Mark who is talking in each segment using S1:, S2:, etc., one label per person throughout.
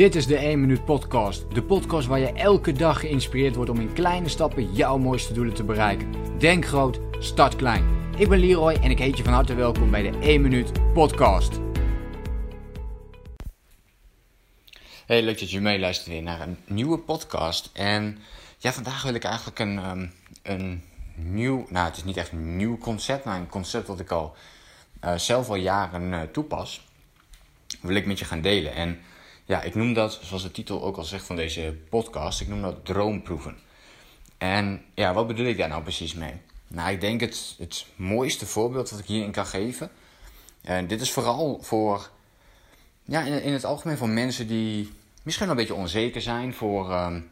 S1: Dit is de 1 Minuut Podcast. De podcast waar je elke dag geïnspireerd wordt om in kleine stappen jouw mooiste doelen te bereiken. Denk groot, start klein. Ik ben Leroy en ik heet je van harte welkom bij de 1 Minuut Podcast.
S2: Hey, leuk dat je meeluistert weer naar een nieuwe podcast. En ja, vandaag wil ik eigenlijk een, ehm, een nieuw, nou het is niet echt een nieuw concept, maar een concept dat ik al uh, zelf al jaren uh, toepas. Wil ik met je gaan delen. En ja, ik noem dat, zoals de titel ook al zegt van deze podcast, ik noem dat droomproeven. En ja, wat bedoel ik daar nou precies mee? Nou, ik denk het, het mooiste voorbeeld dat ik hierin kan geven. En dit is vooral voor, ja, in, in het algemeen voor mensen die misschien een beetje onzeker zijn voor, um,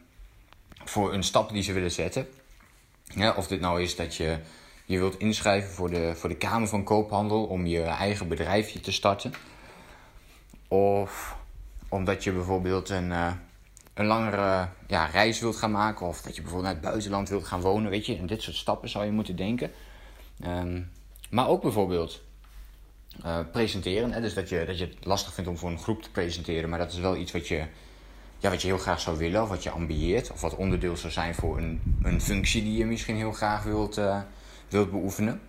S2: voor een stap die ze willen zetten. Ja, of dit nou is dat je je wilt inschrijven voor de, voor de Kamer van Koophandel om je eigen bedrijfje te starten. Of omdat je bijvoorbeeld een, uh, een langere ja, reis wilt gaan maken. Of dat je bijvoorbeeld naar het buitenland wilt gaan wonen. Weet je, en dit soort stappen zou je moeten denken. Um, maar ook bijvoorbeeld uh, presenteren. Hè? Dus dat je, dat je het lastig vindt om voor een groep te presenteren. Maar dat is wel iets wat je, ja, wat je heel graag zou willen. Of wat je ambieert. Of wat onderdeel zou zijn voor een, een functie die je misschien heel graag wilt, uh, wilt beoefenen.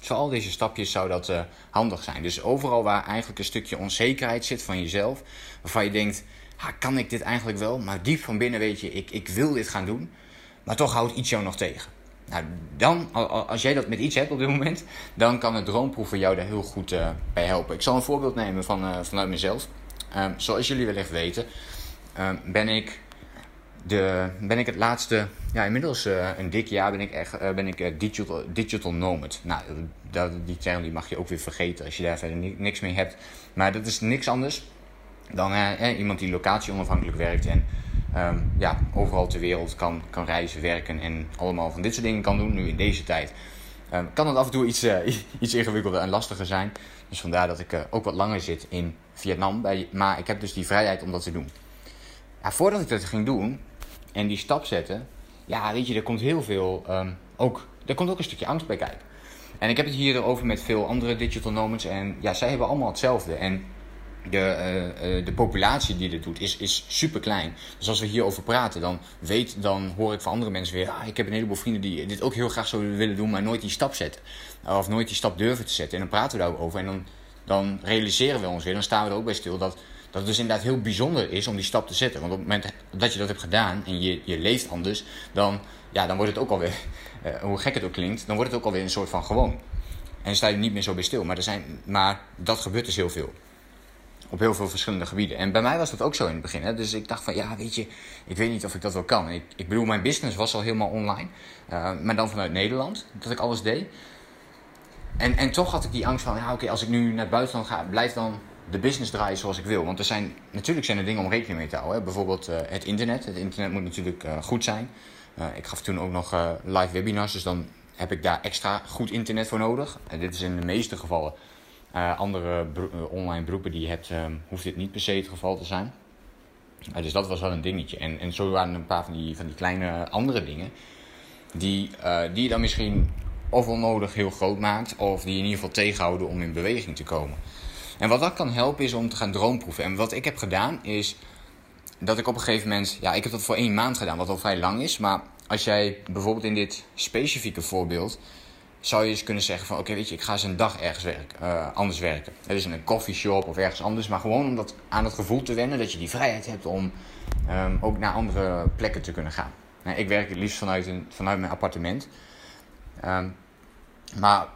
S2: Voor al deze stapjes zou dat uh, handig zijn. Dus overal waar eigenlijk een stukje onzekerheid zit van jezelf, waarvan je denkt, kan ik dit eigenlijk wel? Maar diep van binnen weet je, ik, ik wil dit gaan doen, maar toch houdt iets jou nog tegen. Nou, dan, als jij dat met iets hebt op dit moment, dan kan het droomproeven jou daar heel goed uh, bij helpen. Ik zal een voorbeeld nemen van, uh, vanuit mezelf. Um, zoals jullie wellicht weten, um, ben ik de, ben ik het laatste, ja, inmiddels uh, een dik jaar ben ik, echt, uh, ben ik uh, digital, digital nomad. Nou, dat, die term die mag je ook weer vergeten als je daar verder niks mee hebt. Maar dat is niks anders dan iemand die locatie onafhankelijk werkt en um, ja, overal ter wereld kan, kan reizen, werken en allemaal van dit soort dingen kan doen. Nu in deze tijd um, kan het af en toe iets, iets ingewikkelder en lastiger zijn. Dus vandaar dat ik ook wat langer zit in Vietnam. Maar ik heb dus die vrijheid om dat te doen. Ja, voordat ik dat ging doen, en die stap zetten, ja, weet je, er komt heel veel, um, ook, er komt ook een stukje angst bij kijken. En ik heb het hier over met veel andere digital nomads en ja, zij hebben allemaal hetzelfde. En de, uh, de populatie die dit doet is, is super klein. Dus als we hierover praten, dan, weet, dan hoor ik van andere mensen weer... Ah, ik heb een heleboel vrienden die dit ook heel graag zouden willen doen... maar nooit die stap zetten. Of nooit die stap durven te zetten. En dan praten we daarover en dan, dan realiseren we ons weer... dan staan we er ook bij stil dat dat het dus inderdaad heel bijzonder is om die stap te zetten. Want op het moment dat je dat hebt gedaan en je, je leeft anders, dan, ja, dan wordt het ook alweer, uh, hoe gek het ook klinkt, dan wordt het ook alweer een soort van gewoon. En sta je niet meer zo bij stil. Maar, er zijn, maar dat gebeurt dus heel veel. Op heel veel verschillende gebieden. En bij mij was dat ook zo in het begin. Hè? Dus ik dacht van, ja, weet je, ik weet niet of ik dat wel kan. Ik, ik bedoel, mijn business was al helemaal online. Uh, maar dan vanuit Nederland, dat ik alles deed. En, en toch had ik die angst van, ja, oké, als ik nu naar het buitenland ga, blijf dan de business draaien zoals ik wil. Want er zijn, natuurlijk zijn er dingen om rekening mee te houden. Hè. Bijvoorbeeld uh, het internet. Het internet moet natuurlijk uh, goed zijn. Uh, ik gaf toen ook nog live webinars, dus dan heb ik daar extra goed internet voor nodig. En dit is in de meeste gevallen. andere online beroepen die je hebt, hoeft dit niet per se het geval te zijn. dus dat was wel een dingetje. En, en zo waren een paar van die, van die kleine andere dingen. Die, die je dan misschien of onnodig heel groot maakt, of die in ieder geval tegenhouden om in beweging te komen. En wat dat kan helpen is om te gaan droomproeven. En wat ik heb gedaan is dat ik op een gegeven moment, ja, ik heb dat voor één maand gedaan, wat al vrij lang is. Maar als jij bijvoorbeeld in dit specifieke voorbeeld, zou je eens kunnen zeggen van, oké, weet je, ik ga eens een dag ergens werken, uh, anders werken. Dat is in een coffeeshop of ergens anders, maar gewoon om dat, aan het gevoel te wennen dat je die vrijheid hebt om um, ook naar andere plekken te kunnen gaan. Nou, ik werk het liefst vanuit, een, vanuit mijn appartement. Um, maar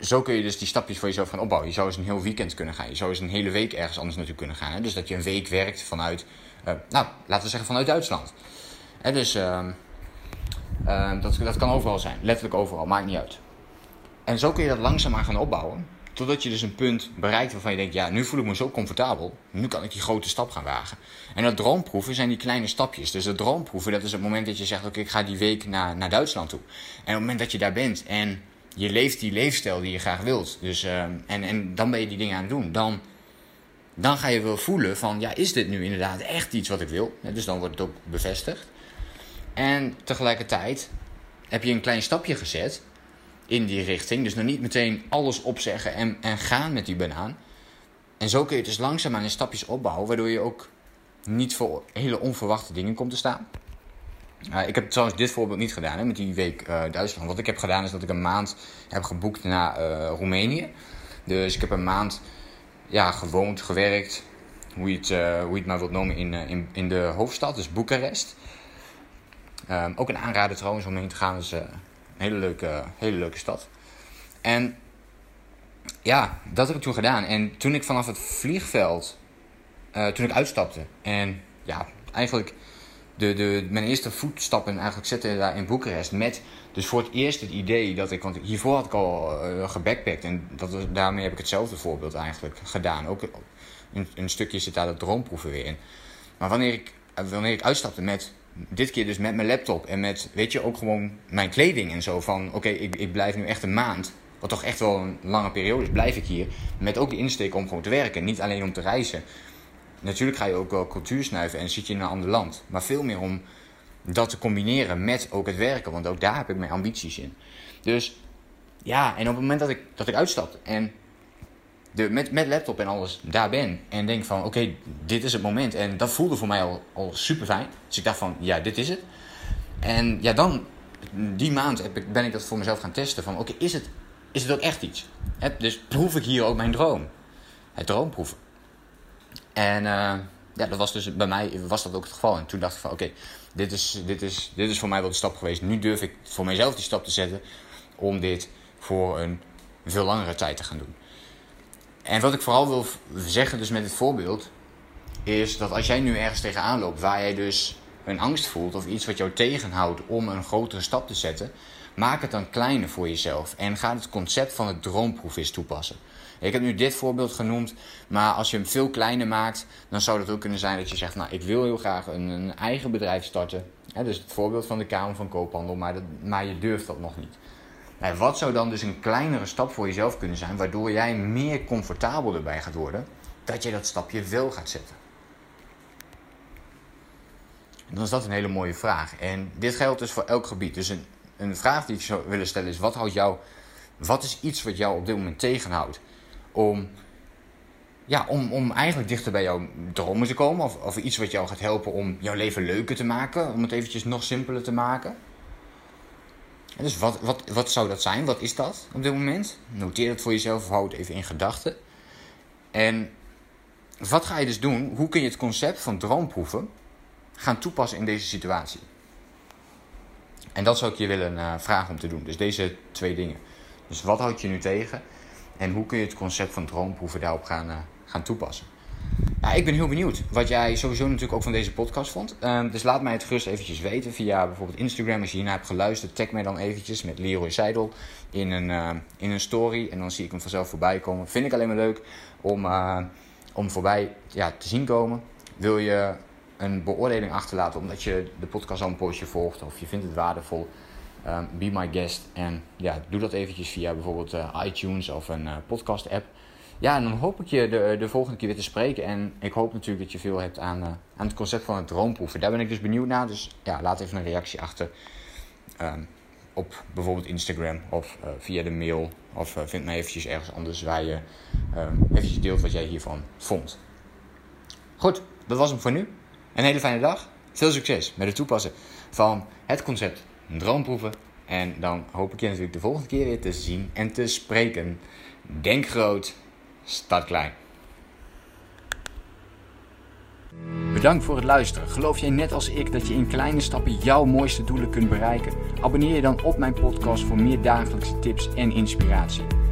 S2: zo kun je dus die stapjes voor jezelf gaan opbouwen. Je zou eens een heel weekend kunnen gaan. Je zou eens een hele week ergens anders naartoe kunnen gaan. Dus dat je een week werkt vanuit, uh, nou, laten we zeggen vanuit Duitsland. Dus uh, uh, dat, dat kan overal zijn. Letterlijk overal, maakt niet uit. En zo kun je dat langzaamaan gaan opbouwen. Totdat je dus een punt bereikt waarvan je denkt, ja, nu voel ik me zo comfortabel. Nu kan ik die grote stap gaan wagen. En dat droomproeven zijn die kleine stapjes. Dus dat droomproeven, dat is het moment dat je zegt, oké, ik ga die week naar, naar Duitsland toe. En op het moment dat je daar bent en je leeft die leefstijl die je graag wilt. Dus, uh, en, en dan ben je die dingen aan het doen. Dan, dan ga je wel voelen van, ja, is dit nu inderdaad echt iets wat ik wil? Dus dan wordt het ook bevestigd. En tegelijkertijd heb je een klein stapje gezet in die richting. Dus nog niet meteen alles opzeggen en, en gaan met die banaan. en zo kun je dus langzaamaan in stapjes opbouwen, waardoor je ook niet voor hele onverwachte dingen komt te staan. Ik heb trouwens dit voorbeeld niet gedaan hè, met die week uh, Duitsland. Wat ik heb gedaan is dat ik een maand heb geboekt naar uh, Roemenië. Dus ik heb een maand ja, gewoond, gewerkt, hoe je het, hoe je het maar wilt noemen, in, in, in de hoofdstad, dus Boekarest. Um, ook een aanrader trouwens om heen te gaan, is een hele leuke, hele leuke stad. En ja, dat heb ik toen gedaan. En toen ik vanaf het vliegveld, toen ik uitstapte en ja, eigenlijk de, de, mijn eerste voetstappen eigenlijk zette daar in Boekarest. Met dus voor het eerst het idee dat ik. Want hiervoor had ik al uh, gebackpackt. En dat, daarmee heb ik hetzelfde voorbeeld eigenlijk gedaan. Ook een, een stukje zit daar dat droomproeven weer in. Maar wanneer ik, wanneer ik uitstapte met. Dit keer dus met mijn laptop en met, weet je, ook gewoon mijn kleding en zo. Van oké, ik, ik blijf nu echt een maand. Wat toch echt wel een lange periode is, blijf ik hier. Met ook de insteek om gewoon te werken. Niet alleen om te reizen. Natuurlijk ga je ook wel cultuur snuiven en zit je in een ander land. Maar veel meer om dat te combineren met ook het werken. Want ook daar heb ik mijn ambities in. Dus ja, en op het moment dat ik, dat ik uitstap en de, met, met laptop en alles daar ben. En denk van oké, dit is het moment. En dat voelde voor mij al, al super fijn. Dus ik dacht van ja, dit is het. En ja, dan die maand heb ik, ben ik dat voor mezelf gaan testen. Van oké, is, het, is het ook echt iets? dus proef ik hier ook mijn droom? Het droomproeven. En uh, ja, dat was dus bij mij was dat ook het geval. En toen dacht ik van oké, dit, is, dit, is, dit is voor mij wel de stap geweest. Nu durf ik voor mijzelf die stap te zetten om dit voor een veel langere tijd te gaan doen. En wat ik vooral wil zeggen dus met dit voorbeeld, is dat als jij nu ergens tegenaan loopt waar jij dus een angst voelt of iets wat jou tegenhoudt om een grotere stap te zetten, maak het dan kleiner voor jezelf en ga het concept van het droomproef eens toepassen. Ik heb nu dit voorbeeld genoemd, maar als je hem veel kleiner maakt, dan zou het ook kunnen zijn dat je zegt, nou ik wil heel graag een, een eigen bedrijf starten. dus het voorbeeld van de Kamer van Koophandel, maar, dat, je durft dat nog niet. Nou, wat zou dan dus een kleinere stap voor jezelf kunnen zijn, waardoor jij meer comfortabel erbij gaat worden, dat je dat stapje wel gaat zetten? En dan is dat een hele mooie vraag. En dit geldt dus voor elk gebied. Dus een, een vraag die ik zou willen stellen is: wat houdt jou, wat is iets wat jou op dit moment tegenhoudt? om, ja, om, om eigenlijk dichter bij jouw dromen te komen. Of, of iets wat jou gaat helpen om jouw leven leuker te maken. Om het eventjes nog simpeler te maken. dus wat, wat, wat zou dat zijn? Wat is dat op dit moment? Noteer het voor jezelf of houd het even in gedachten. En wat ga je dus doen? Hoe kun je het concept van droomproeven gaan toepassen in deze situatie? En dat zou ik je willen uh, vragen om te doen. Dus deze twee dingen. Dus wat houd je nu tegen? En hoe kun je het concept van droomproeven daarop gaan, uh, gaan toepassen? Ik ben heel benieuwd wat jij sowieso natuurlijk ook van deze podcast vond. Uh, dus laat mij het gerust eventjes weten via bijvoorbeeld Instagram. Als je hiernaar hebt geluisterd, tag mij dan eventjes met Leroy Seidel in een, uh, in een story. En dan zie ik hem vanzelf voorbij komen. Vind ik alleen maar leuk om, uh, om voorbij ja, te zien komen. Wil je een beoordeling achterlaten omdat je de podcast al een poosje volgt of je vindt het waardevol... Um, be my guest. En ja, doe dat eventjes via bijvoorbeeld uh, iTunes of een uh, podcast app. Ja, en dan hoop ik je de, de volgende keer weer te spreken. En ik hoop natuurlijk dat je veel hebt aan, uh, aan het concept van het droomproeven. Daar ben ik dus benieuwd naar. Dus ja, laat even een reactie achter. Um, op bijvoorbeeld Instagram of via de mail. Of vind mij eventjes ergens anders waar je um, eventjes deelt wat jij hiervan vond. Goed, dat was hem voor nu. Een hele fijne dag. Veel succes met het toepassen van het concept droomproeven. En dan hoop ik je natuurlijk de volgende keer weer te zien en te spreken. Denk groot, start klein.
S1: Bedankt voor het luisteren. Geloof jij net als ik dat je in kleine stappen jouw mooiste doelen kunt bereiken? Abonneer je dan op mijn podcast voor meer dagelijkse tips en inspiratie.